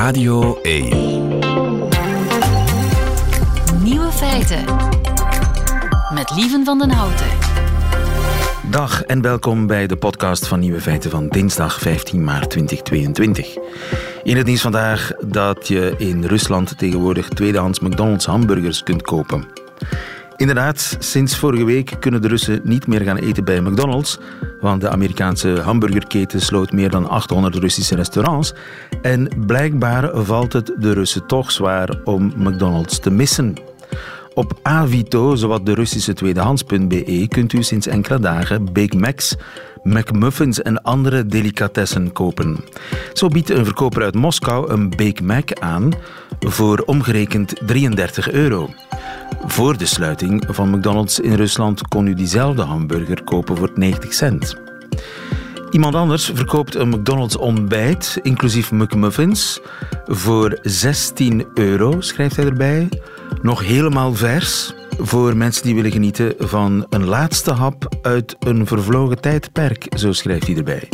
Radio 1. Nieuwe feiten. Met Lieven van den Houten. Dag en welkom bij de podcast van Nieuwe Feiten van dinsdag 15 maart 2022. In het nieuws vandaag dat je in Rusland tegenwoordig tweedehands McDonald's hamburgers kunt kopen. Inderdaad, sinds vorige week kunnen de Russen niet meer gaan eten bij McDonald's, want de Amerikaanse hamburgerketen sloot meer dan 800 Russische restaurants. En blijkbaar valt het de Russen toch zwaar om McDonald's te missen. Op Avito, zowat de Russische tweedehands.be, kunt u sinds enkele dagen Big Macs, McMuffins en andere delicatessen kopen. Zo biedt een verkoper uit Moskou een Big Mac aan voor omgerekend 33 euro. Voor de sluiting van McDonald's in Rusland kon u diezelfde hamburger kopen voor 90 cent. Iemand anders verkoopt een McDonald's ontbijt, inclusief McMuffins, voor 16 euro, schrijft hij erbij. Nog helemaal vers voor mensen die willen genieten van een laatste hap uit een vervlogen tijdperk, zo schrijft hij erbij.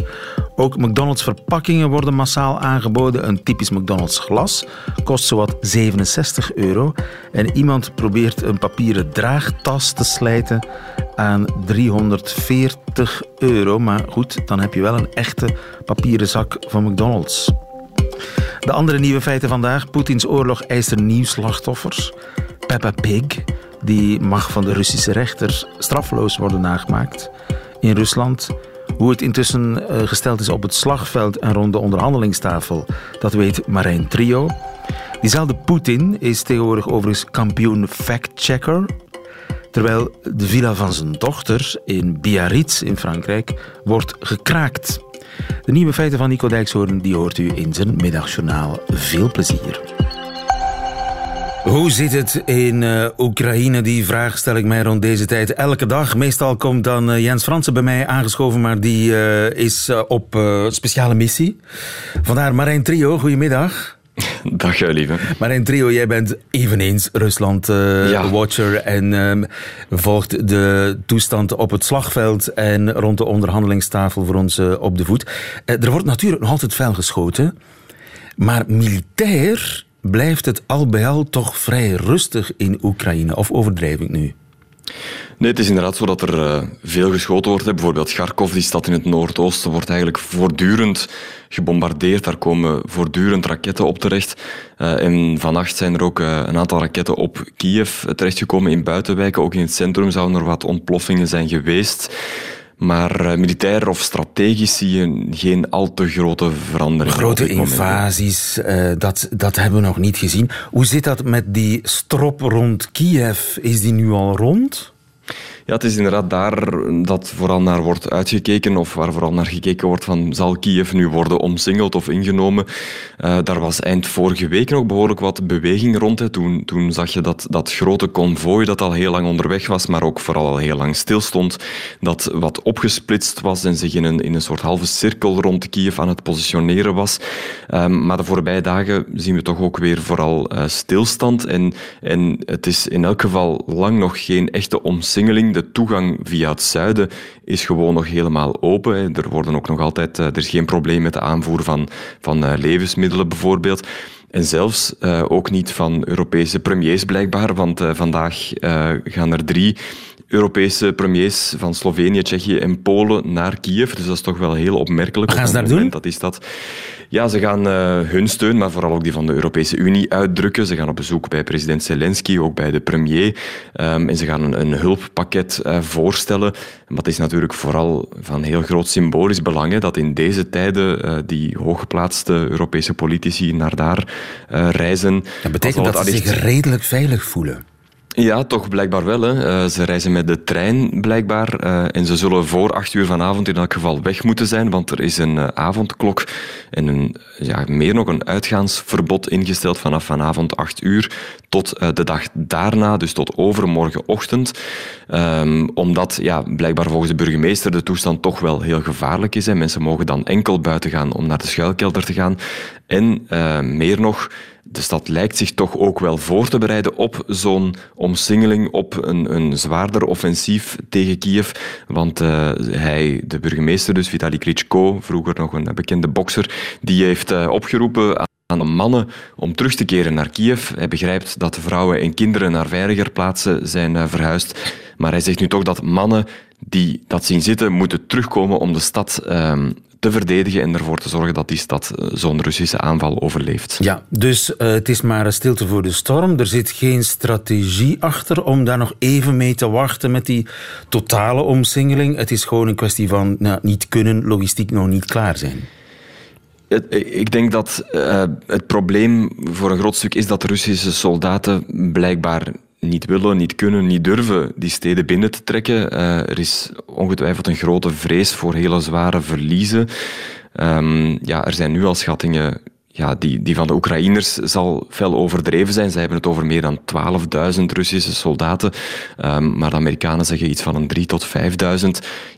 Ook McDonald's verpakkingen worden massaal aangeboden. Een typisch McDonald's glas kost zowat 67 euro. En iemand probeert een papieren draagtas te slijten aan 340 euro. Maar goed, dan heb je wel een echte papieren zak van McDonald's. De andere nieuwe feiten vandaag. Poetins oorlog eist er nieuw slachtoffers. Peppa Pig, die mag van de Russische rechter straffeloos worden nagemaakt. In Rusland hoe het intussen eh, gesteld is op het slagveld en rond de onderhandelingstafel, dat weet Marijn Trio. Diezelfde Poetin is tegenwoordig overigens kampioen fact-checker. Terwijl de villa van zijn dochter in Biarritz in Frankrijk wordt gekraakt. De nieuwe feiten van Nico Dijkshoorn die hoort u in zijn middagjournaal. Veel plezier. Hoe zit het in uh, Oekraïne? Die vraag stel ik mij rond deze tijd elke dag. Meestal komt dan uh, Jens Fransen bij mij aangeschoven, maar die uh, is op speciale missie. Vandaar Marijn Trio, goedemiddag. Dag, lieve. Marijn Trio, jij bent eveneens Rusland-watcher ja. en ehm, volgt de toestand op het slagveld en rond de onderhandelingstafel voor ons op de voet. er wordt natuurlijk nog altijd fel geschoten, maar militair blijft het al bij al toch vrij rustig in Oekraïne. Of overdrijf ik nu? Nee, het is inderdaad zo dat er uh, veel geschoten wordt. Bijvoorbeeld Kharkov, die stad in het noordoosten, wordt eigenlijk voortdurend gebombardeerd. Daar komen voortdurend raketten op terecht. Uh, en vannacht zijn er ook uh, een aantal raketten op Kiev terechtgekomen in buitenwijken. Ook in het centrum zouden er wat ontploffingen zijn geweest. Maar uh, militair of strategisch zie je geen al te grote veranderingen. Grote invasies, uh, dat, dat hebben we nog niet gezien. Hoe zit dat met die strop rond Kiev? Is die nu al rond? Ja, het is inderdaad daar dat vooral naar wordt uitgekeken, of waar vooral naar gekeken wordt van zal Kiev nu worden omsingeld of ingenomen. Uh, daar was eind vorige week nog behoorlijk wat beweging rond. Toen, toen zag je dat dat grote konvooi dat al heel lang onderweg was, maar ook vooral al heel lang stilstond, dat wat opgesplitst was en zich in een, in een soort halve cirkel rond Kiev aan het positioneren was. Um, maar de voorbije dagen zien we toch ook weer vooral uh, stilstand. En, en het is in elk geval lang nog geen echte omsingeling de toegang via het zuiden is gewoon nog helemaal open. Er worden ook nog altijd, eh, er is geen probleem met de aanvoer van, van eh, levensmiddelen bijvoorbeeld. En zelfs uh, ook niet van Europese premiers blijkbaar, want vandaag gaan er drie Europese premiers van Slovenië, Tsjechië en Polen naar Kiev. Dus dat is toch wel heel opmerkelijk. Wat gaan ze daar doen? Dat is dat. Ja, ze gaan uh, hun steun, maar vooral ook die van de Europese Unie uitdrukken. Ze gaan op bezoek bij president Zelensky, ook bij de premier. Um, en ze gaan een, een hulppakket uh, voorstellen. Maar het is natuurlijk vooral van heel groot symbolisch belang hè, dat in deze tijden uh, die hooggeplaatste Europese politici naar daar reizen. Dat betekent dat ze zich redelijk veilig voelen. Ja, toch blijkbaar wel. Hè. Uh, ze reizen met de trein blijkbaar. Uh, en ze zullen voor acht uur vanavond in elk geval weg moeten zijn, want er is een uh, avondklok en een, ja, meer nog een uitgaansverbod ingesteld vanaf vanavond acht uur tot de dag daarna, dus tot overmorgenochtend. Um, omdat ja, blijkbaar volgens de burgemeester de toestand toch wel heel gevaarlijk is. Hè. Mensen mogen dan enkel buiten gaan om naar de schuilkelder te gaan. En meer nog, de stad lijkt zich toch ook wel voor te bereiden op zo'n omsingeling, op een, een zwaarder offensief tegen Kiev. Want uh, hij, de burgemeester, dus Vitali Klitschko, vroeger nog een bekende bokser, die heeft uh, opgeroepen aan aan de mannen om terug te keren naar Kiev. Hij begrijpt dat de vrouwen en kinderen naar veiliger plaatsen zijn verhuisd. Maar hij zegt nu toch dat mannen die dat zien zitten, moeten terugkomen om de stad ehm, te verdedigen en ervoor te zorgen dat die stad eh, zo'n Russische aanval overleeft. Ja, dus uh, het is maar een stilte voor de storm. Er zit geen strategie achter om daar nog even mee te wachten met die totale omsingeling. Het is gewoon een kwestie van nou, niet kunnen, logistiek nog niet klaar zijn. Ik denk dat uh, het probleem voor een groot stuk is dat de Russische soldaten blijkbaar niet willen, niet kunnen, niet durven die steden binnen te trekken. Uh, er is ongetwijfeld een grote vrees voor hele zware verliezen. Um, ja, er zijn nu al schattingen ja, die, die van de Oekraïners zal fel overdreven zijn. Zij hebben het over meer dan 12.000 Russische soldaten. Um, maar de Amerikanen zeggen iets van een 3 tot 5.000.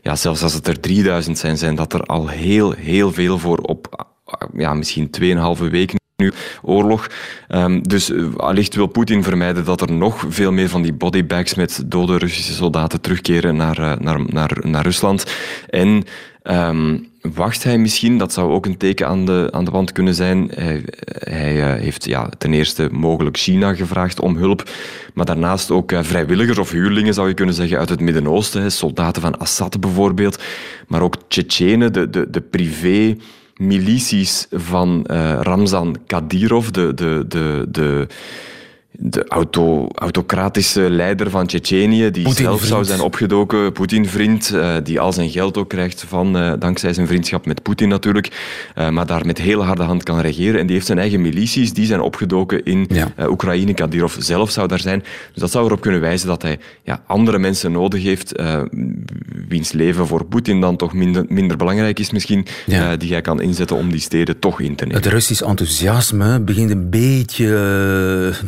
Ja, zelfs als het er 3.000 zijn, zijn dat er al heel, heel veel voor op ja, misschien 2,5 weken nu oorlog. Um, dus uh, allicht wil Poetin vermijden dat er nog veel meer van die bodybags met dode Russische soldaten terugkeren naar, uh, naar, naar, naar Rusland. En um, wacht hij misschien, dat zou ook een teken aan de, aan de wand kunnen zijn. Hij, hij uh, heeft ja, ten eerste mogelijk China gevraagd om hulp, maar daarnaast ook vrijwilligers of huurlingen, zou je kunnen zeggen, uit het Midden-Oosten. Soldaten van Assad bijvoorbeeld, maar ook Tsjetsjenen, de, de, de privé milities van uh, Ramzan Kadyrov, de, de, de, de de auto, autocratische leider van Tsjetsjenië, die zelf zou zijn opgedoken, Poetin-vriend, uh, die al zijn geld ook krijgt van, uh, dankzij zijn vriendschap met Poetin natuurlijk, uh, maar daar met heel harde hand kan regeren. En die heeft zijn eigen milities, die zijn opgedoken in ja. Oekraïne. Kadyrov zelf zou daar zijn. Dus dat zou erop kunnen wijzen dat hij ja, andere mensen nodig heeft, wiens leven voor Poetin dan toch minder, minder belangrijk is misschien, ja. die hij kan inzetten om die steden toch in te nemen. Het Russisch enthousiasme begint een beetje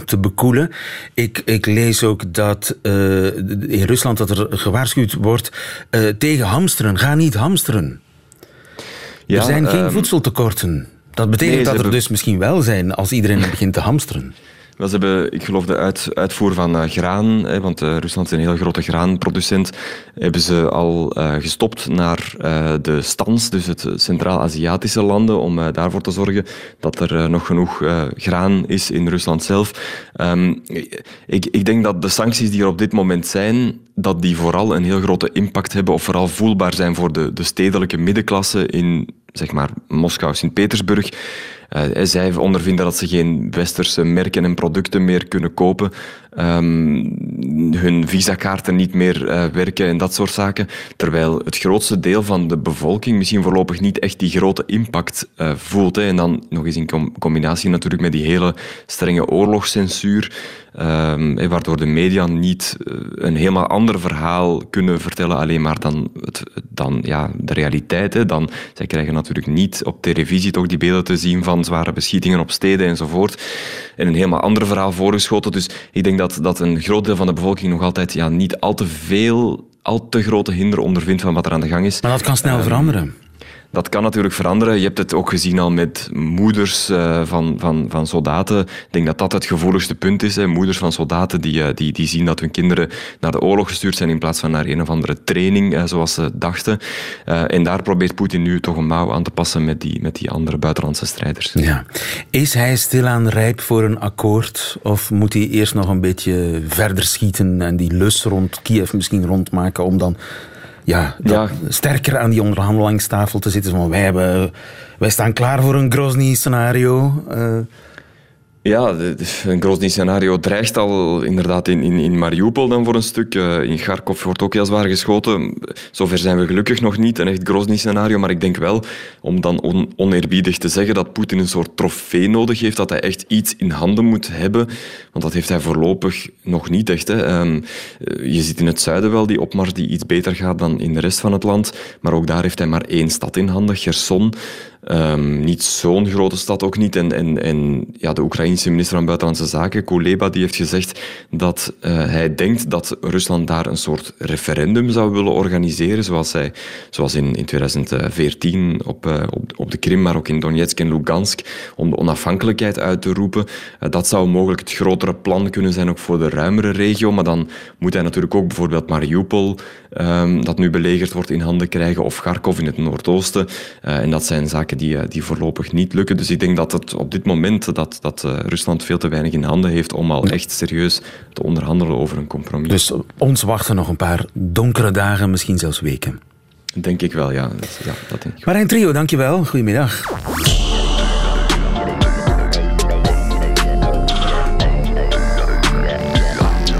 te bekomen ik, ik lees ook dat uh, in Rusland dat er gewaarschuwd wordt uh, tegen hamsteren. Ga niet hamsteren. Ja, er zijn geen uh, voedseltekorten. Dat betekent nee, dat er hebben... dus misschien wel zijn als iedereen begint te hamsteren. Wel, hebben, ik geloof, de uit, uitvoer van uh, graan, hè, want uh, Rusland is een heel grote graanproducent, hebben ze al uh, gestopt naar de stans, dus het Centraal-Aziatische landen, om daarvoor te zorgen dat er nog genoeg graan is in Rusland zelf. Um, ik, ik denk dat de sancties die er op dit moment zijn, dat die vooral een heel grote impact hebben, of vooral voelbaar zijn voor de, de stedelijke middenklasse in zeg maar Moskou, Sint-Petersburg. Uh, zij ondervinden dat ze geen westerse merken en producten meer kunnen kopen. Um, hun visakaarten niet meer uh, werken en dat soort zaken. Terwijl het grootste deel van de bevolking misschien voorlopig niet echt die grote impact uh, voelt. Hè. En dan nog eens in com combinatie natuurlijk met die hele strenge oorlogscensuur. Um, waardoor de media niet een helemaal ander verhaal kunnen vertellen, alleen maar dan, het, dan ja, de realiteit. Hè. Dan, zij krijgen natuurlijk niet op televisie toch die beelden te zien van zware beschietingen op steden enzovoort. En een helemaal ander verhaal voorgeschoten. Dus ik denk dat, dat een groot deel van de bevolking nog altijd ja, niet al te veel, al te grote hinder ondervindt van wat er aan de gang is. Maar dat kan snel um, veranderen. Dat kan natuurlijk veranderen. Je hebt het ook gezien al met moeders uh, van, van, van soldaten. Ik denk dat dat het gevoeligste punt is. Hè. Moeders van soldaten die, uh, die, die zien dat hun kinderen naar de oorlog gestuurd zijn in plaats van naar een of andere training, uh, zoals ze dachten. en daar probeert Poetin nu toch een mouw aan te passen met die, met die andere buitenlandse strijders. Ja. Is hij stilaan rijp voor een akkoord? Of moet hij eerst nog een beetje verder schieten en die lus rond Kiev misschien rondmaken om dan ja, ja. sterker aan die onderhandelingstafel te zitten. Van wij, hebben, wij staan klaar voor een Grozny-scenario. Uh, ja, een Grozny-scenario dreigt al inderdaad in, in, in Mariupol dan voor een stuk. Uh, in Kharkov wordt ook heel zwaar geschoten. Zover zijn we gelukkig nog niet, een echt Grozny-scenario. Maar ik denk wel, om dan on, oneerbiedig te zeggen, dat Poetin een soort trofee nodig heeft, dat hij echt iets in handen moet hebben. Want dat heeft hij voorlopig nog niet echt. Hè. Um, je ziet in het zuiden wel die opmars die iets beter gaat dan in de rest van het land. Maar ook daar heeft hij maar één stad in handen, Gerson. Um, niet zo'n grote stad ook niet. En, en, en ja, de Oekraïense minister van Buitenlandse Zaken, Kuleba, die heeft gezegd dat uh, hij denkt dat Rusland daar een soort referendum zou willen organiseren, zoals, hij, zoals in, in 2014 op, uh, op, op de Krim, maar ook in Donetsk en Lugansk, om de onafhankelijkheid uit te roepen. Uh, dat zou mogelijk het grotere plan kunnen zijn ook voor de ruimere regio, maar dan moet hij natuurlijk ook bijvoorbeeld Mariupol, um, dat nu belegerd wordt, in handen krijgen, of Kharkov in het noordoosten. en dat zijn zaken zaken die, die voorlopig niet lukken. Dus ik denk dat het op dit moment dat, dat Rusland veel te weinig in handen heeft om al echt serieus te onderhandelen over een compromis. Dus ons wachten nog een paar donkere dagen, misschien zelfs weken. Denk ik wel, ja. Dat, ja, dat denk ik. Marijn Trio, dankjewel. Goedemiddag.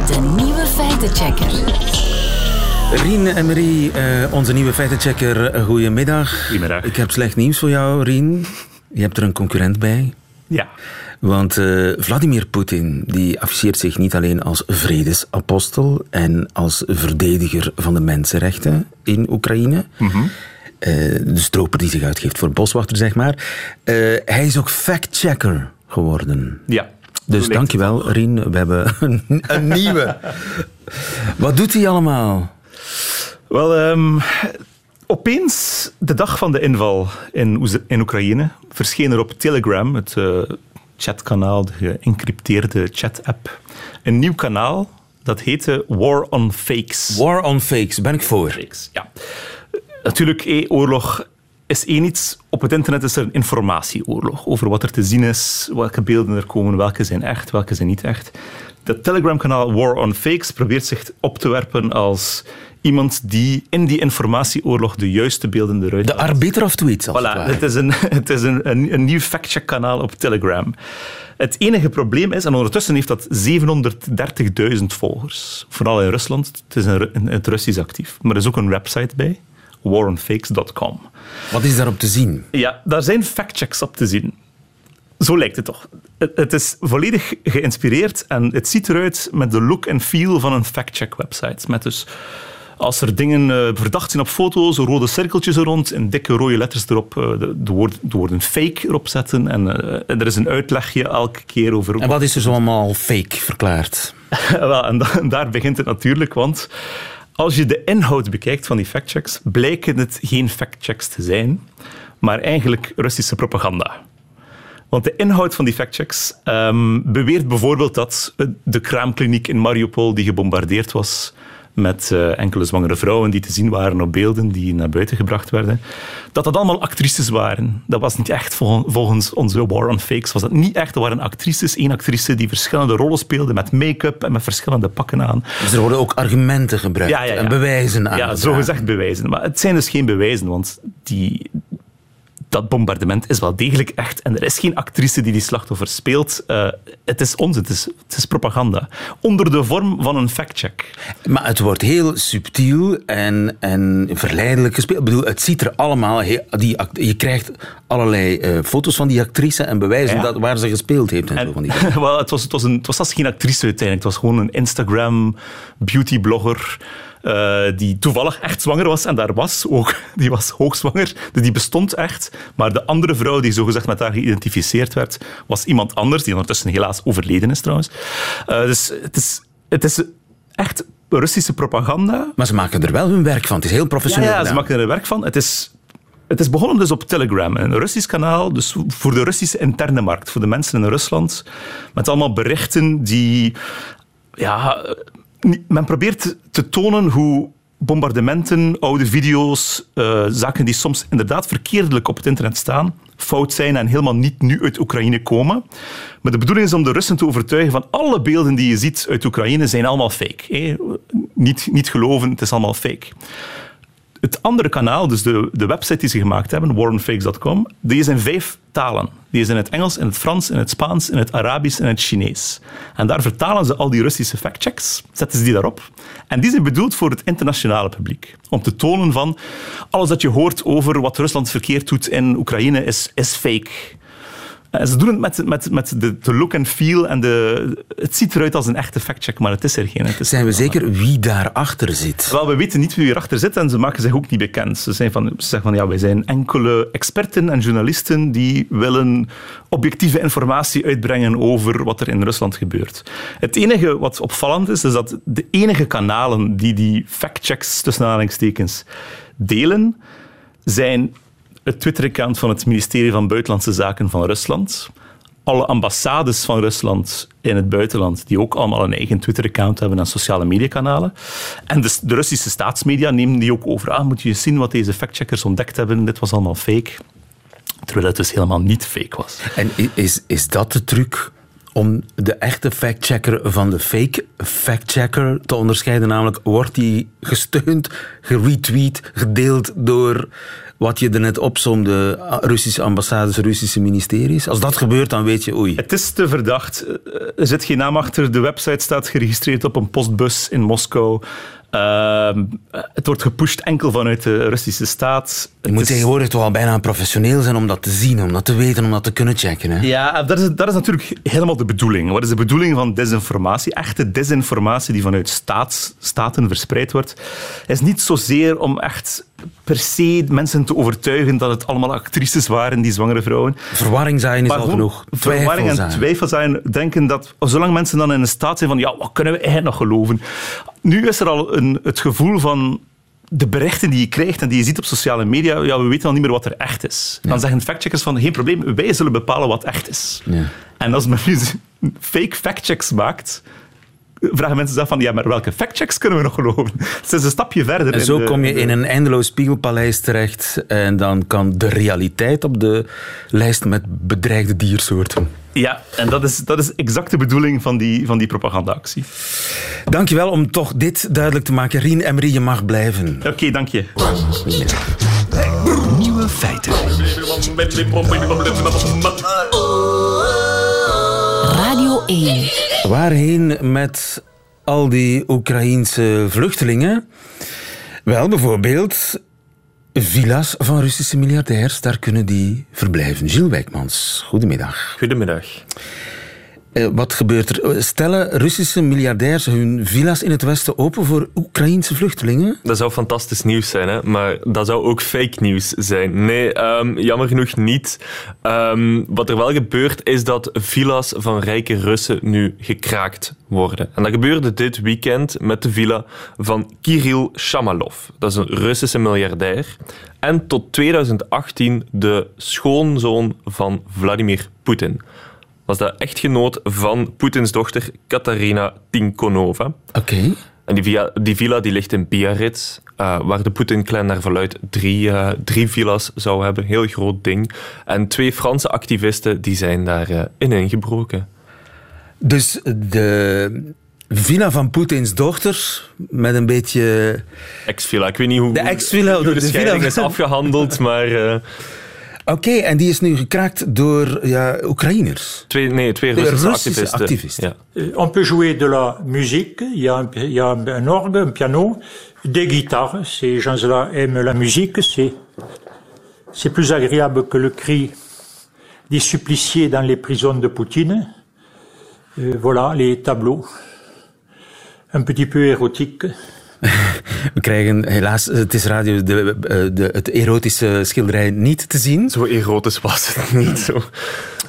De nieuwe feitenchecker. Rien en Marie, uh, onze nieuwe feitenchecker, goedemiddag. Goedemiddag. Ik heb slecht nieuws voor jou, Rien. Je hebt er een concurrent bij. Ja. Want uh, Vladimir Poetin die afficheert zich niet alleen als vredesapostel en als verdediger van de mensenrechten in Oekraïne. -hmm. uh, de stroper die zich uitgeeft voor boswachter, zeg maar. Hij is ook factchecker geworden. Ja. Dus dankjewel, Rien. We hebben een, een nieuwe. Wat doet hij allemaal? Wel, um, opeens, de dag van de inval in, in Oekraïne, verscheen er op Telegram, het chatkanaal, de geëncrypteerde chat-app, een nieuw kanaal. Dat heette War on Fakes. War on Fakes, ben ik voor. Fakes, ja. Natuurlijk, eh, oorlog is één iets. Op het internet is er een informatieoorlog over wat er te zien is, welke beelden er komen, welke zijn echt, welke zijn niet echt. Dat Telegram-kanaal War on Fakes probeert zich op te werpen als iemand die in die informatieoorlog de juiste beelden eruit De arbiter of tweets, als voilà, het, is, een, het is een, een, een nieuw factcheck-kanaal op Telegram. Het enige probleem is, en ondertussen heeft dat 730.000 volgers, vooral in Rusland, het is in, in het Russisch actief, maar er is ook een website bij, waronfakes.com. Wat is daarop te zien? Ja, daar zijn factchecks op te zien. Zo lijkt het toch. Het is volledig geïnspireerd en het ziet eruit met de look en feel van een factcheck website. Met dus als er dingen uh, verdacht zijn op foto's, rode cirkeltjes er rond en dikke rode letters erop, uh, de, de, woord, de, woorden fake erop zetten. En, en, er is een uitlegje elke keer over... En wat is er zo allemaal fake verklaard? Wel, en, da en daar begint het natuurlijk, want als je de inhoud bekijkt van die factchecks, blijken het geen factchecks te zijn, maar eigenlijk Russische propaganda. Want de inhoud van die factchecks um, beweert bijvoorbeeld dat de kraamkliniek in Mariupol, die gebombardeerd was met uh, enkele zwangere vrouwen die te zien waren op beelden die naar buiten gebracht werden, dat dat allemaal actrices waren. Dat was niet echt vol volgens onze War on Fakes. Was dat niet echt. Dat waren actrices, één actrice die verschillende rollen speelde met make-up en met verschillende pakken aan. Dus er worden ook argumenten gebruikt ja, ja, ja. en bewijzen aan. Ja, zogezegd bewijzen. Maar het zijn dus geen bewijzen, want die, dat bombardement is wel degelijk echt. En er is geen actrice die die slachtoffer speelt. Uh, het is ons, het is, het is propaganda. Onder de vorm van een factcheck. Maar het wordt heel subtiel en, en verleidelijk gespeeld. Ik bedoel, het ziet er allemaal... Heel, die, je krijgt allerlei uh, foto's van die actrice en bewijzen ja. dat, waar ze gespeeld heeft. En, en zo van die well, het, was, het, was een, het was zelfs geen actrice uiteindelijk. Het was gewoon een Instagram beautyblogger... Uh, die toevallig echt zwanger was. En daar was ook, die was hoogzwanger. Dus die bestond echt. Maar de andere vrouw die zogezegd met haar geïdentificeerd werd, was iemand anders, die ondertussen helaas overleden is trouwens. Uh, dus het is, het is echt Russische propaganda. Maar ze maken er wel hun werk van. Het is heel professioneel. Ja, ja ze maken er werk van. Het is het is begonnen dus op Telegram, een Russisch kanaal, dus voor de Russische interne markt, voor de mensen in Rusland, met allemaal berichten die ja, men probeert te tonen hoe bombardementen, oude video's, uh, zaken die soms inderdaad verkeerdelijk op het internet staan, fout zijn en helemaal niet nu uit Oekraïne komen. Maar de bedoeling is om de Russen te overtuigen van alle beelden die je ziet uit Oekraïne zijn allemaal fake. Niet, niet geloven, het is allemaal fake. Het andere kanaal, dus de, de website die ze gemaakt hebben, warrenfakes.com, die is in vijf talen. Die is in het Engels, in het Frans, in het Spaans, in het Arabisch en het Chinees. En daar vertalen ze al die Russische factchecks, zetten ze die daarop. En die zijn bedoeld voor het internationale publiek. Om te tonen van, alles dat je hoort over wat Rusland verkeerd doet in Oekraïne is, is fake. En ze doen het met, met, met de, de look and feel en de... Het ziet eruit als een echte factcheck, maar het is er geen. Het is Zijn we zeker wie daarachter zit? Wel, we weten niet wie erachter zit en ze maken zich ook niet bekend. Ze, zijn van, ze zeggen van, ja, wij zijn enkele experten en journalisten die willen objectieve informatie uitbrengen over wat er in Rusland gebeurt. Het enige wat opvallend is, is dat de enige kanalen die die factchecks, tussen aanhalingstekens, delen, zijn het Twitter-account van het ministerie van Buitenlandse Zaken van Rusland. Alle ambassades van Rusland in het buitenland, die ook allemaal een eigen Twitter-account hebben en sociale mediakanalen. En de, de, Russische staatsmedia nemen die ook over. Ah, moet je zien wat deze factcheckers ontdekt hebben, dit was allemaal fake. Terwijl het dus helemaal niet fake was. En is, is dat de truc om de echte factchecker van de fake factchecker te onderscheiden? Namelijk, wordt die gesteund, geretweet, gedeeld door wat je er net opzomde, Russische ambassades, Russische ministeries. Als dat gebeurt, dan weet je, oei. Het is te verdacht. Er zit geen naam achter. De website staat geregistreerd op een postbus in Moskou. Ehm, het wordt gepusht enkel vanuit de Russische staat. Je moet tegenwoordig toch al bijna professioneel zijn om dat te zien, om dat te weten, om dat te kunnen checken. Hè? Ja, dat is, dat is natuurlijk helemaal de bedoeling. Wat is de bedoeling van desinformatie? Echte desinformatie die vanuit staats, staten verspreid wordt, is niet zozeer om echt per se mensen te overtuigen dat het allemaal actrices waren, die zwangere vrouwen. Verwarring zijn is al genoeg. Verwarring en twijfel zijn. Denken dat, zolang mensen dan in een staat zijn van, ja, wat kunnen we eigenlijk nog geloven? Nu is er al een, het gevoel van de berichten die je krijgt en die je ziet op sociale media, ja, we weten al niet meer wat er echt is. Dan zeggen factcheckers van, geen probleem, wij zullen bepalen wat echt is. Ja. En als men nu fake factchecks maakt, vragen mensen zich van, ja, maar welke factchecks kunnen we nog geloven? Het is een stapje verder. En zo kom je in een eindeloos spiegelpaleis terecht en dan kan de realiteit op de lijst met bedreigde diersoorten. Ja, en dat is, dat is exact de bedoeling van die, van die propagandaactie. Dankjewel om toch dit duidelijk te maken. Rien Emery, je mag blijven. Oké, okay, dank je. Nieuwe feiten. Radio 1. Waarheen met al die Oekraïense vluchtelingen? Wel, bijvoorbeeld villa's van Russische miljardairs. Daar kunnen die verblijven. Gilles Wijkmans, goedemiddag. Goedemiddag. Eh, wat gebeurt er? Stellen Russische miljardairs hun villa's in het Westen open voor Oekraïense vluchtelingen? Dat zou fantastisch nieuws zijn, hè? maar dat zou ook fake nieuws zijn. Nee, um, jammer genoeg niet. Um, wat er wel gebeurt, is dat villa's van rijke Russen nu gekraakt worden. En dat gebeurde dit weekend met de villa van Kirill Shamalov. Dat is een Russische miljardair. En tot 2018 de schoonzoon van Vladimir Poetin was de echtgenoot van Poetins dochter Katarina Tinkonova. Oké. En die villa, die villa die ligt in Biarritz, uh, waar de Poetin-clan naar verluidt drie, uh, drie villa's zou hebben. Heel groot ding. En twee Franse activisten die zijn daar uh, in ingebroken. Dus de villa van Poetins dochter, met een beetje... Ex-villa. Ik weet niet hoe de, ex-villa, de, de, de villa is afgehandeld, maar... Oké, okay, en die is nu gekraakt door ja, Oekraïners? Twee, nee, twee Russische, Russische activisten. activisten. Ja. Euh, on peut jouer de la musique, il y a un, il y a un orgue, un piano, des guitares. Ces gens-là aiment la musique, c'est, c'est plus agréable que le cri des suppliciés dans les prisons de Poutine. Euh, voilà, les tableaux. Un petit peu érotiques. We krijgen helaas, het is radio, de, de, het erotische schilderij niet te zien. Zo erotisch was het niet. Zo.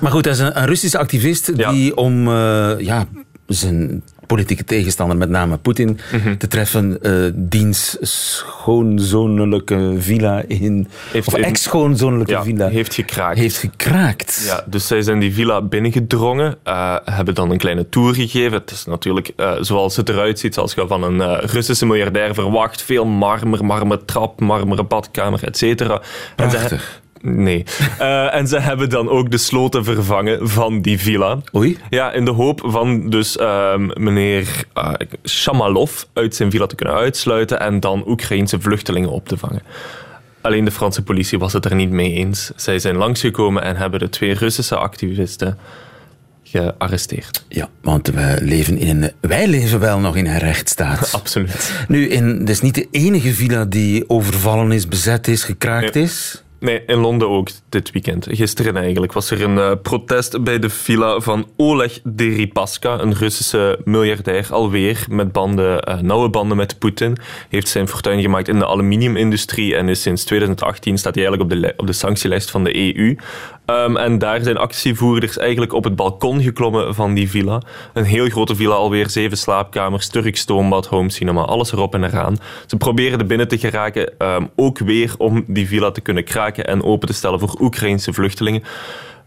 Maar goed, dat is een, een Russische activist die om uh, ja, zijn politieke tegenstander, met name Poetin, mm -hmm. te treffen. Uh, diens schoonzonelijke villa in... Heeft, of ex-schoonzonelijke ja, villa. heeft gekraakt. Heeft gekraakt. Ja, dus zij zijn die villa binnengedrongen, uh, hebben dan een kleine tour gegeven. Het is natuurlijk uh, zoals het eruit ziet, zoals je van een Russische miljardair verwacht. Veel marmer, marmeren trap, marmeren badkamer, et cetera. Prachtig. Nee. Uh, en ze hebben dan ook de sloten vervangen van die villa. Oei. Ja, in de hoop van dus uh, meneer uh, Shamalov uit zijn villa te kunnen uitsluiten en dan Oekraïnse vluchtelingen op te vangen. Alleen de Franse politie was het er niet mee eens. Zij zijn langsgekomen en hebben de twee Russische activisten gearresteerd. Ja, want we leven in een, wij leven wel nog in een rechtsstaat. Absoluut. Nu, in, dat is niet de enige villa die overvallen is, bezet is, gekraakt nee. is. Nee, in Londen ook dit weekend. Gisteren eigenlijk was er een uh, protest bij de villa van Oleg Deripaska, een Russische miljardair, alweer met banden, uh, nauwe banden met Poetin. Heeft zijn fortuin gemaakt in de aluminiumindustrie en is sinds 2018 staat hij eigenlijk op de, op de sanctielijst van de EU. Um, en daar zijn actievoerders eigenlijk op het balkon geklommen van die villa. Een heel grote villa, alweer zeven slaapkamers, Turk stoombad, home cinema, alles erop en eraan. Ze proberen er binnen te geraken, um, ook weer om die villa te kunnen kraken en open te stellen voor Oekraïnse vluchtelingen.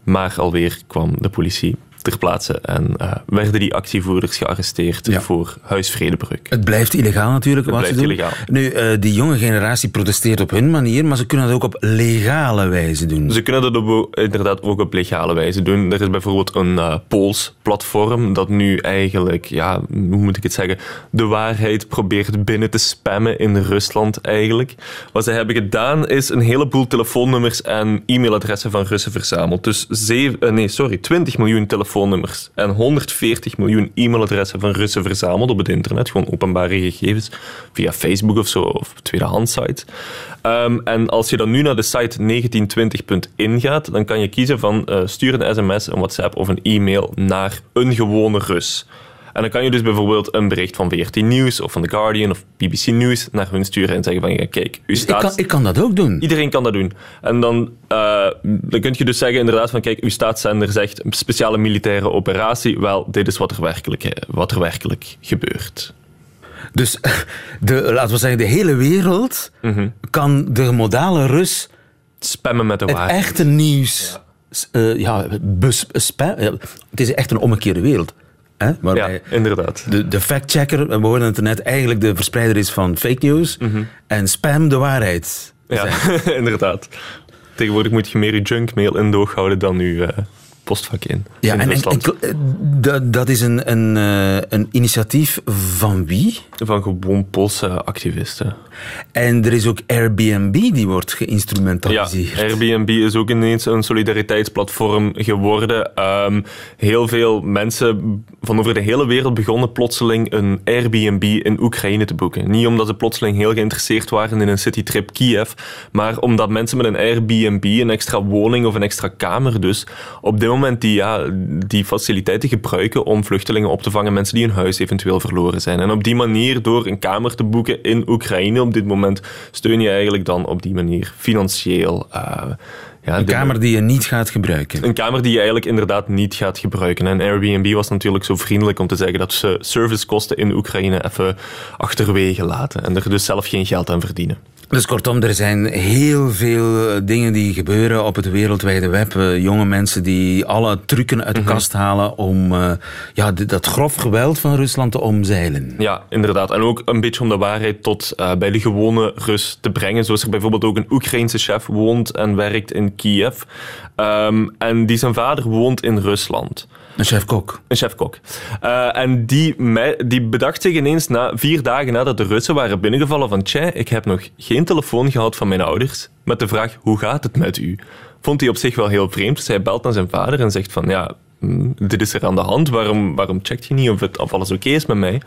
Maar alweer kwam de politie ter plaatse en uh, werden die actievoerders gearresteerd Ja. voor huisvredebreuk. Het blijft illegaal natuurlijk. Het wat blijft ze doen. illegaal. Nu, eh, die jonge generatie protesteert op hun manier, maar ze kunnen dat ook op legale wijze doen. Ze kunnen dat op- inderdaad ook op legale wijze doen. Er is bijvoorbeeld een eh Pools platform dat nu eigenlijk, ja, hoe moet ik het zeggen, de waarheid probeert binnen te spammen in Rusland eigenlijk. Wat ze hebben gedaan is een heleboel telefoonnummers en e-mailadressen van Russen verzameld. Dus zeven, eh, nee, sorry, 20 miljoen telefoonnummers en 140 miljoen e-mailadressen van Russen verzameld op het internet. Gewoon openbare gegevens via Facebook of zo, of tweedehands sites. Ehm, en als je dan nu naar de site 1920.in gaat, dan kan je kiezen van eh, stuur een sms, een WhatsApp of een e-mail naar een gewone Rus. En dan kan je dus bijvoorbeeld een bericht van VRT Nieuws of van The Guardian of BBC News naar hun sturen en zeggen van ja, kijk, u Dus ik, staat... kan, ik kan dat ook doen. Iedereen kan dat doen. En dan, eh, dan kun je dus zeggen inderdaad van kijk, uw staatszender zegt een speciale militaire operatie. Wel, dit is wat er werkelijk, eh, wat er werkelijk gebeurt. Dus de, laten we zeggen, de hele wereld Mhm. kan de modale Rus Spammen met de het waarheid. echte nieuws... Ja. ja, bes, spam, ja, het is echt een omgekeerde wereld. Hè? Ja, inderdaad. de, de factchecker, we hoorden het net, eigenlijk de verspreider is van fake news. En spam de waarheid. Ja, inderdaad. Tegenwoordig moet je meer je junkmail in doog houden dan je postvak in. Ja, in en, en, Rusland. en- eh, dat, is een, een, eh, een initiatief van wie? Van gewoon Poolse activisten. En er is ook Airbnb die wordt Ja, geïnstrumentaliseerd. Airbnb is ook ineens een solidariteitsplatform geworden. Ehm, heel veel mensen van over de hele wereld begonnen plotseling een Airbnb in Oekraïne te boeken. Niet omdat ze plotseling heel geïnteresseerd waren in een citytrip Kiev, maar omdat mensen met een Airbnb, een extra woning of een extra kamer dus, op dit moment die, ja, die faciliteiten gebruiken om vluchtelingen op te vangen, mensen die hun huis eventueel verloren zijn. En op die manier, door een kamer te boeken in Oekraïne op dit moment, steun je eigenlijk dan op die manier financieel. eh, ja, Een de- kamer die je niet gaat gebruiken. een kamer die je eigenlijk inderdaad niet gaat gebruiken. En Airbnb was natuurlijk zo vriendelijk om te zeggen dat ze servicekosten in Oekraïne even achterwege laten. En er dus zelf geen geld aan verdienen. Dus kortom, er zijn heel veel eh, dingen die gebeuren op het wereldwijde web. Eh, jonge mensen die alle trucken uit de Mhm. kast halen om eh, ja, dat grof geweld van Rusland te omzeilen. Ja, inderdaad. En ook een beetje om de waarheid tot bij de gewone Rus te brengen. Zoals er bijvoorbeeld ook een Oekraïnse chef woont en werkt in Kiev. Ehm, en die zijn vader woont in Rusland. Een chef-kok. Een chef-kok. Eh, en die, die bedacht zich ineens na vier dagen nadat de Russen waren binnengevallen van tja, ik heb nog geen telefoon gehad van mijn ouders met de vraag hoe gaat het met u? Vond hij op zich wel heel vreemd. Dus hij belt naar zijn vader en zegt van ja, hm, dit is er aan de hand. Waarom, waarom checkt je niet of, het, of alles oké is met mij?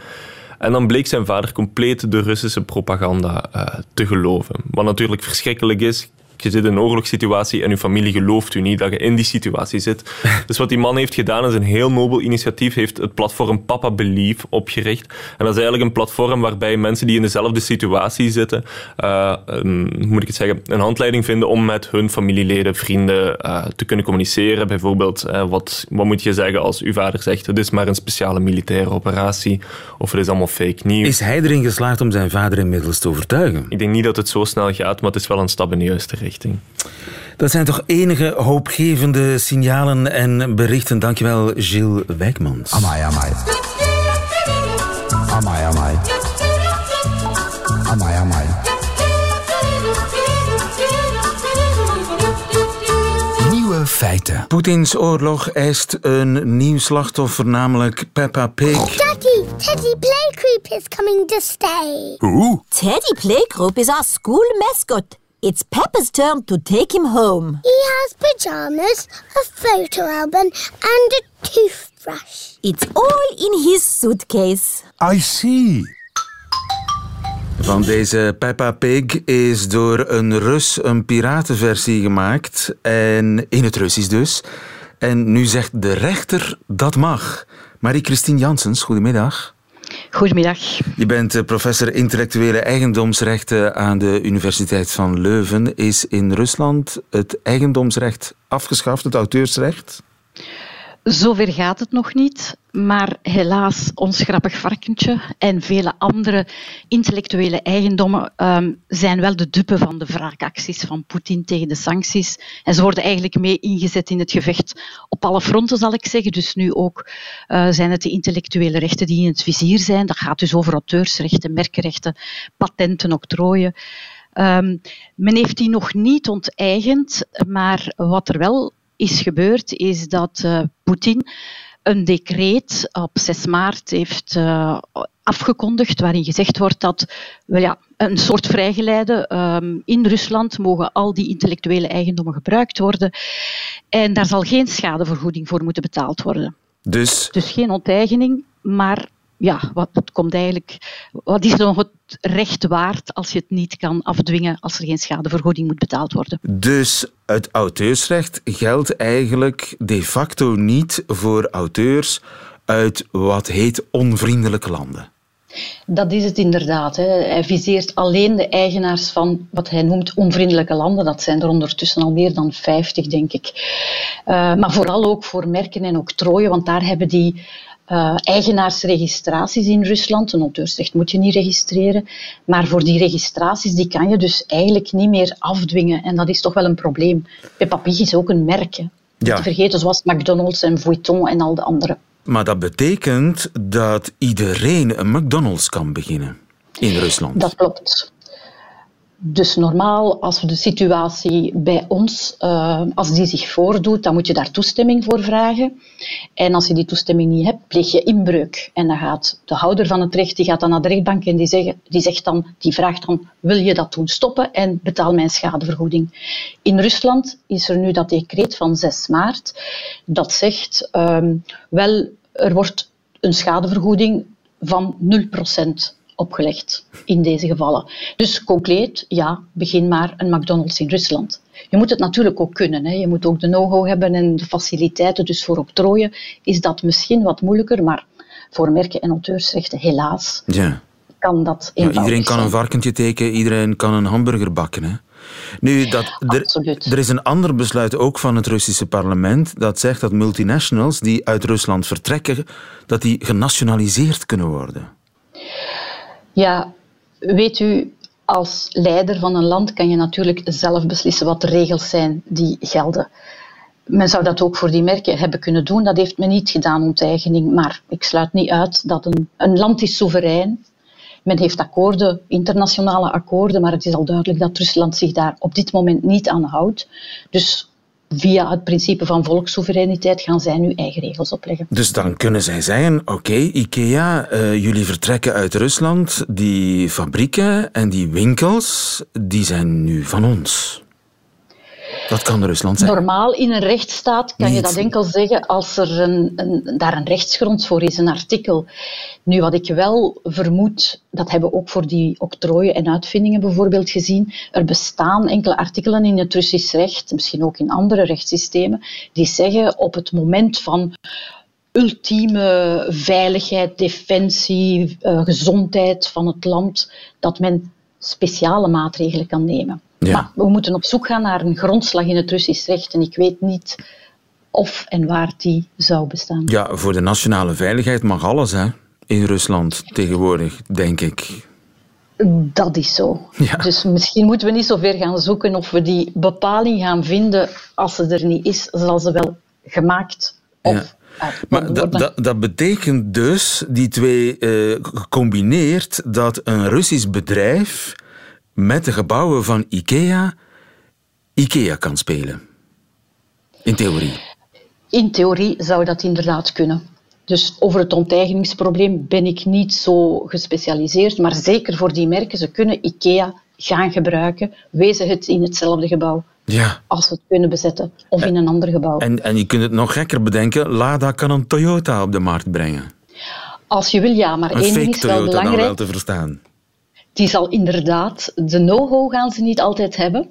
En dan bleek zijn vader compleet de Russische propaganda eh, te geloven. Wat natuurlijk verschrikkelijk is. Je zit in een oorlogssituatie en je familie gelooft u niet dat je in die situatie zit. Dus wat die man heeft gedaan is een heel nobel initiatief. heeft het platform Papa Believe opgericht. En dat is eigenlijk een platform waarbij mensen die in dezelfde situatie zitten, eh, een, moet ik het zeggen, een handleiding vinden om met hun familieleden, vrienden eh, te kunnen communiceren. Bijvoorbeeld, eh, wat, wat moet je zeggen als uw vader zegt, het is maar een speciale militaire operatie, of het is allemaal fake news. Is hij erin geslaagd om zijn vader inmiddels te overtuigen? Ik denk niet dat het zo snel gaat, maar het is wel een stap in de juiste richting. Dat zijn toch enige hoopgevende signalen en berichten. Dankjewel, Gilles Wijkmans. Amai, amai. Amai, amai. Amai, amai. Nieuwe feiten. Poetins oorlog eist een nieuw slachtoffer, namelijk Peppa Pig. Daddy, Teddy Playgroup is coming to stay. Teddy Playgroup is our school mascot. It's Peppa's turn to take him home. He has pajamas, a photo album, and a toothbrush. It's all in his suitcase. I see. Van deze Peppa Pig is door een Rus een piratenversie gemaakt. En in het Russisch dus. En nu zegt de rechter dat mag. Marie-Christine Janssens, goedemiddag. Goedemiddag. Je bent eh, professor intellectuele eigendomsrechten aan de Universiteit van Leuven. Is in Rusland het eigendomsrecht afgeschaft, het auteursrecht? Zover gaat het nog niet, maar helaas, ons grappig varkentje en vele andere intellectuele eigendommen um, zijn wel de dupe van de wraakacties van Poetin tegen de sancties. En ze worden eigenlijk mee ingezet in het gevecht op alle fronten, zal ik zeggen. Dus nu ook uh, zijn het de intellectuele rechten die in het vizier zijn. Dat gaat dus over auteursrechten, merkenrechten, patenten, octrooien. Um, men heeft die nog niet onteigend, maar wat er wel is gebeurd, is dat uh, Poetin een decreet op 6 maart heeft uh, afgekondigd, waarin gezegd wordt dat wel ja, een soort vrijgeleide um, in Rusland mogen al die intellectuele eigendommen gebruikt worden en daar zal geen schadevergoeding voor moeten betaald worden. Dus, dus geen onteigening, maar ja, wat, wat, komt eigenlijk, wat is nog het recht waard als je het niet kan afdwingen als er geen schadevergoeding moet betaald worden? Dus het auteursrecht geldt eigenlijk de facto niet voor auteurs uit wat heet onvriendelijke landen. Dat is het inderdaad. Hè. Hij viseert alleen de eigenaars van wat hij noemt onvriendelijke landen. Dat zijn er ondertussen al meer dan 50, denk ik. Uh, maar vooral ook voor merken en octrooien, want daar hebben die uh, eigenaarsregistraties in Rusland. Een auteursrecht moet je niet registreren. Maar voor die registraties die kan je dus eigenlijk niet meer afdwingen. En dat is toch wel een probleem. Peppa Pig is ook een merk. Hè. Ja. Te vergeten, zoals McDonald's en Vuitton en al de andere. Maar dat betekent dat iedereen een McDonald's kan beginnen in Rusland. Dat klopt. Dus normaal, als we de situatie bij ons, uh, als die zich voordoet, dan moet je daar toestemming voor vragen. En als je die toestemming niet hebt, pleeg je inbreuk. En dan gaat de houder van het recht, die gaat dan naar de rechtbank en die, die, zegt dan, die vraagt dan, wil je dat doen stoppen en betaal mijn schadevergoeding. In Rusland is er nu dat decreet van 6 maart, dat zegt, um, wel, er wordt een schadevergoeding van 0% opgelegd in deze gevallen. Dus concreet, ja, begin maar een McDonald's in Rusland. Je moet het natuurlijk ook kunnen. Hè. Je moet ook de know-how hebben en de faciliteiten. Dus voor octrooien is dat misschien wat moeilijker, maar voor merken en auteursrechten helaas ja. kan dat ja, Iedereen kan een varkentje tekenen, iedereen kan een hamburger bakken. Hè. Nu, dat, er, er, is een ander besluit ook van het Russische parlement dat zegt dat multinationals die uit Rusland vertrekken, dat die genationaliseerd kunnen worden. Ja, weet u, als leider van een land kan je natuurlijk zelf beslissen wat de regels zijn die gelden. Men zou dat ook voor die merken hebben kunnen doen. Dat heeft men niet gedaan, onteigening. Maar ik sluit niet uit dat een, een land is soeverein. Men heeft akkoorden, internationale akkoorden, maar het is al duidelijk dat Rusland zich daar op dit moment niet aan houdt. Dus via het principe van volkssoevereiniteit gaan zij nu eigen regels opleggen. Dus dan kunnen zij zeggen, oké, IKEA, uh, jullie vertrekken uit Rusland, die fabrieken en die winkels, die zijn nu van ons. Dat kan Rusland zijn. Normaal in een rechtsstaat kan je dat enkel zeggen als er een, een, daar een rechtsgrond voor is, een artikel. Nu, wat ik wel vermoed, dat hebben we ook voor die octrooien en uitvindingen bijvoorbeeld gezien, er bestaan enkele artikelen in het Russisch recht, misschien ook in andere rechtssystemen, die zeggen op het moment van ultieme veiligheid, defensie, uh, gezondheid van het land, dat men speciale maatregelen kan nemen. Ja. Maar we moeten op zoek gaan naar een grondslag in het Russisch recht. En ik weet niet of en waar die zou bestaan. Ja, voor de nationale veiligheid mag alles hè? in Rusland tegenwoordig, denk ik. Dat is zo. Ja. Dus misschien moeten we niet zo ver gaan zoeken of we die bepaling gaan vinden. Als ze er niet is, zal ze wel gemaakt of ja. Maar dat, dat, dat, betekent dus, die twee uh, gecombineerd, dat een Russisch bedrijf met de gebouwen van IKEA IKEA kan spelen. In theorie. In theorie zou dat inderdaad kunnen. Dus over het onteigeningsprobleem ben ik niet zo gespecialiseerd, maar zeker voor die merken, ze kunnen IKEA gaan gebruiken, wezen het in hetzelfde gebouw. Ja. Als ze het kunnen bezetten, of in een ander gebouw. En, en je kunt het nog gekker bedenken, Lada kan een Toyota op de markt brengen. Als je wil, ja, maar één ding is wel belangrijk. Dan wel te verstaan die zal inderdaad, de know-how gaan ze niet altijd hebben.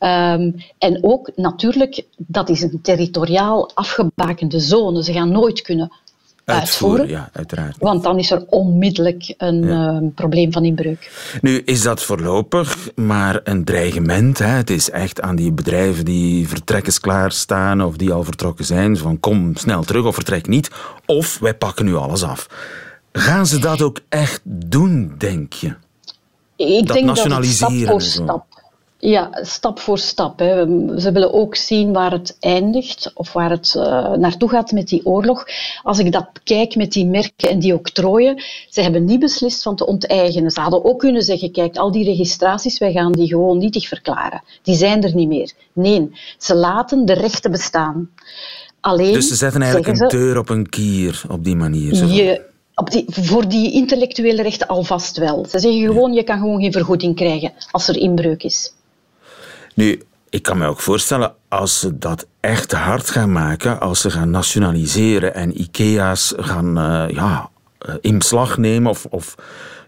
Um, en ook natuurlijk, dat is een territoriaal afgebakende zone. Ze gaan nooit kunnen uitvoeren. Ja, uiteraard. Want dan is er onmiddellijk een eh, probleem van inbreuk. Nu is dat voorlopig maar een dreigement. Hè. Het is echt aan die bedrijven die vertrekkers klaarstaan of die al vertrokken zijn. Van kom snel terug of vertrek niet. Of wij pakken nu alles af. Gaan ze dat ook echt doen, denk je? Ik dat denk dat het nationaliseren stap voor stap. Ja, stap voor stap. Hè. Ze willen ook zien waar het eindigt of waar het eh, naartoe gaat met die oorlog. Als ik dat kijk met die merken en die octrooien, ze hebben niet beslist van te onteigenen. Ze hadden ook kunnen zeggen, kijk, al die registraties, wij gaan die gewoon nietig verklaren. Die zijn er niet meer. Nee, ze laten de rechten bestaan. Alleen, Dus ze zetten eigenlijk een deur op een kier op die manier. Je, die, voor die intellectuele rechten alvast wel. Ze zeggen gewoon, je kan gewoon geen vergoeding krijgen als er inbreuk is. Nu, ik kan me ook voorstellen, als ze dat echt hard gaan maken, als ze gaan nationaliseren en IKEA's gaan eh, ja, eh, in beslag nemen of,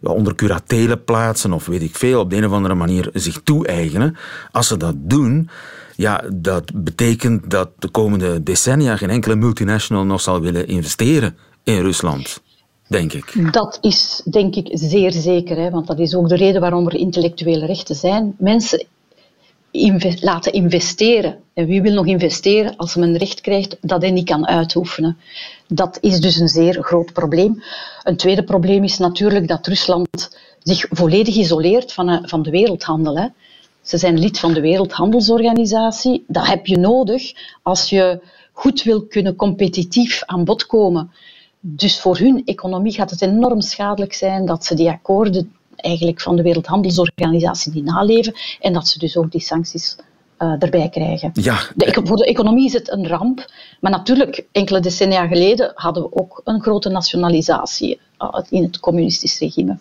ja, onder curatelen plaatsen of weet ik veel, op de een of andere manier zich toe-eigenen. Als ze dat doen, ja, dat betekent dat de komende decennia geen enkele multinational nog zal willen investeren in Rusland. Denk ik. Dat is denk ik zeer zeker, hè, want dat is ook de reden waarom er intellectuele rechten zijn. Mensen laten investeren. En wie wil nog investeren als men recht krijgt dat hij niet kan uitoefenen? Dat is dus een zeer groot probleem. Een tweede probleem is natuurlijk dat Rusland zich volledig isoleert van, eh, van de wereldhandel. Hè. Ze zijn lid van de Wereldhandelsorganisatie. Dat heb je nodig als je goed wil kunnen competitief aan bod komen. Dus voor hun economie gaat het enorm schadelijk zijn dat ze die akkoorden eigenlijk van de Wereldhandelsorganisatie die naleven en dat ze dus ook die sancties eh, erbij krijgen. Ja, De, voor de economie is het een ramp, maar natuurlijk, enkele decennia geleden hadden we ook een grote nationalisatie eh, in het communistisch regime.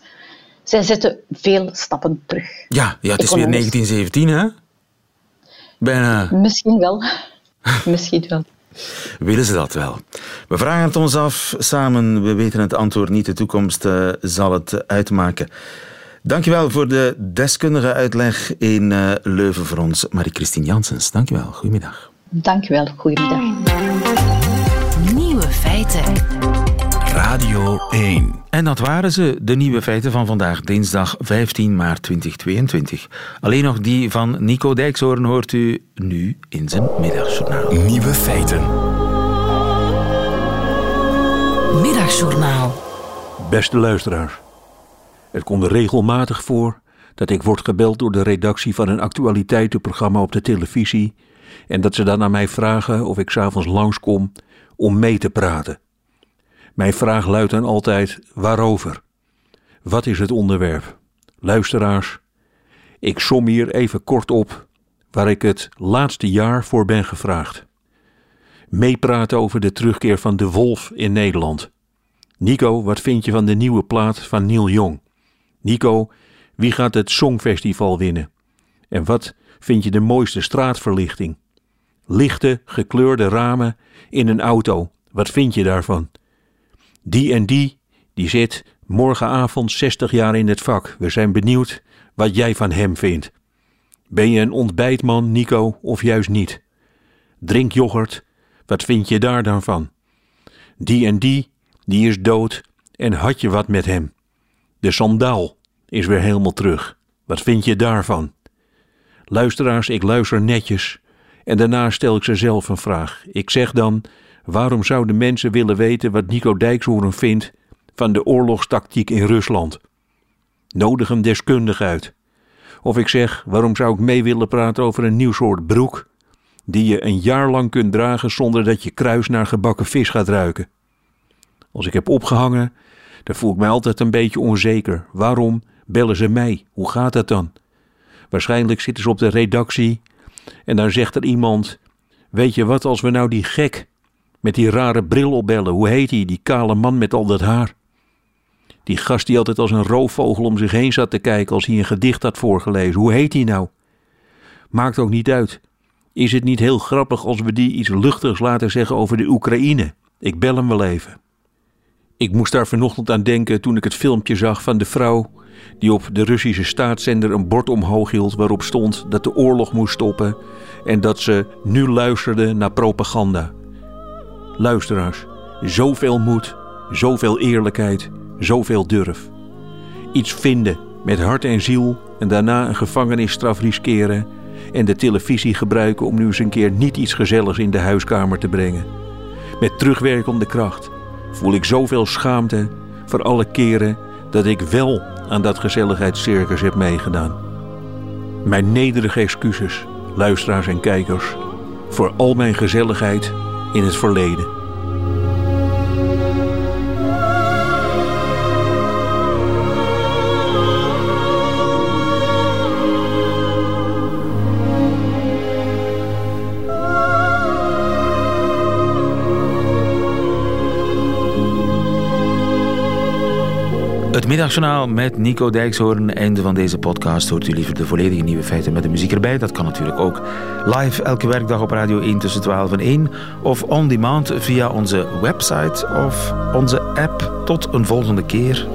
Zij zetten veel stappen terug. ja, ja het is weer Economisch. 1917, hè? Bijna. Misschien wel. Misschien wel. Willen ze dat wel? We vragen het ons af samen. We weten het antwoord niet. De toekomst eh, zal het uitmaken. Dankjewel voor de deskundige uitleg in eh, Leuven voor ons, Marie-Christine Janssens. Dankjewel. Goedemiddag. Dank u wel. Goedemiddag. Nieuwe feiten. Radio 1. En dat waren ze, de nieuwe feiten van vandaag, dinsdag 15 maart 2022. Alleen nog die van Nico Dijkshoorn hoort u nu in zijn middagjournaal. Nieuwe feiten. Middagjournaal. Beste luisteraars, het komt er regelmatig voor dat ik word gebeld door de redactie van een actualiteitenprogramma op de televisie en dat ze dan aan mij vragen of ik s'avonds langskom om mee te praten. Mijn vraag luidt dan altijd: waarover? Wat is het onderwerp? Luisteraars, ik som hier even kort op waar ik het laatste jaar voor ben gevraagd. Meepraten over de terugkeer van de wolf in Nederland. Nico, wat vind je van de nieuwe plaat van Neil Young? Nico, wie gaat het Songfestival winnen? En wat vind je de mooiste straatverlichting? Lichte, gekleurde ramen in een auto. Wat vind je daarvan? Die en die, die zit morgenavond 60 jaar in het vak. We zijn benieuwd wat jij van hem vindt. Ben je een ontbijtman, Nico, of juist niet? Drink yoghurt, wat vind je daar dan van? Die en die, die is dood en had je wat met hem? De sandaal is weer helemaal terug. Wat vind je daarvan? Luisteraars, ik luister netjes en daarna stel ik ze zelf een vraag. Ik zeg dan, waarom zouden mensen willen weten wat Nico Dijkshoorn vindt van de oorlogstactiek in Rusland? Nodig een deskundige uit. Of ik zeg, waarom zou ik mee willen praten over een nieuw soort broek die je een jaar lang kunt dragen zonder dat je kruis naar gebakken vis gaat ruiken? Als ik heb opgehangen, dan voel ik mij altijd een beetje onzeker. Waarom bellen ze mij? Hoe gaat dat dan? Waarschijnlijk zitten ze op de redactie en dan zegt er iemand: Weet je wat, als we nou die gek met die rare bril opbellen, hoe heet die, die kale man met al dat haar? Die gast die altijd als een roofvogel om zich heen zat te kijken als hij een gedicht had voorgelezen, hoe heet die nou? Maakt ook niet uit. Is het niet heel grappig als we die iets luchtigs laten zeggen over de Oekraïne? Ik bel hem wel even. Ik moest daar vanochtend aan denken toen ik het filmpje zag van de vrouw die op de Russische staatszender een bord omhoog hield waarop stond dat de oorlog moest stoppen en dat ze nu luisterde naar propaganda. Luisteraars, zoveel moed Zoveel eerlijkheid, zoveel durf. Iets vinden met hart en ziel en daarna een gevangenisstraf riskeren en de televisie gebruiken om nu eens een keer niet iets gezelligs in de huiskamer te brengen. Met terugwerkende kracht voel ik zoveel schaamte voor alle keren dat ik wel aan dat gezelligheidscircus heb meegedaan. Mijn nederige excuses, luisteraars en kijkers, voor al mijn gezelligheid in het verleden. Het middagjournaal met Nico Dijkshoorn. Einde van deze podcast. Hoort u liever de volledige nieuwe feiten met de muziek erbij? Dat kan natuurlijk ook live elke werkdag op Radio 1 tussen 12 en 1. Of on demand via onze website of onze app. Tot een volgende keer.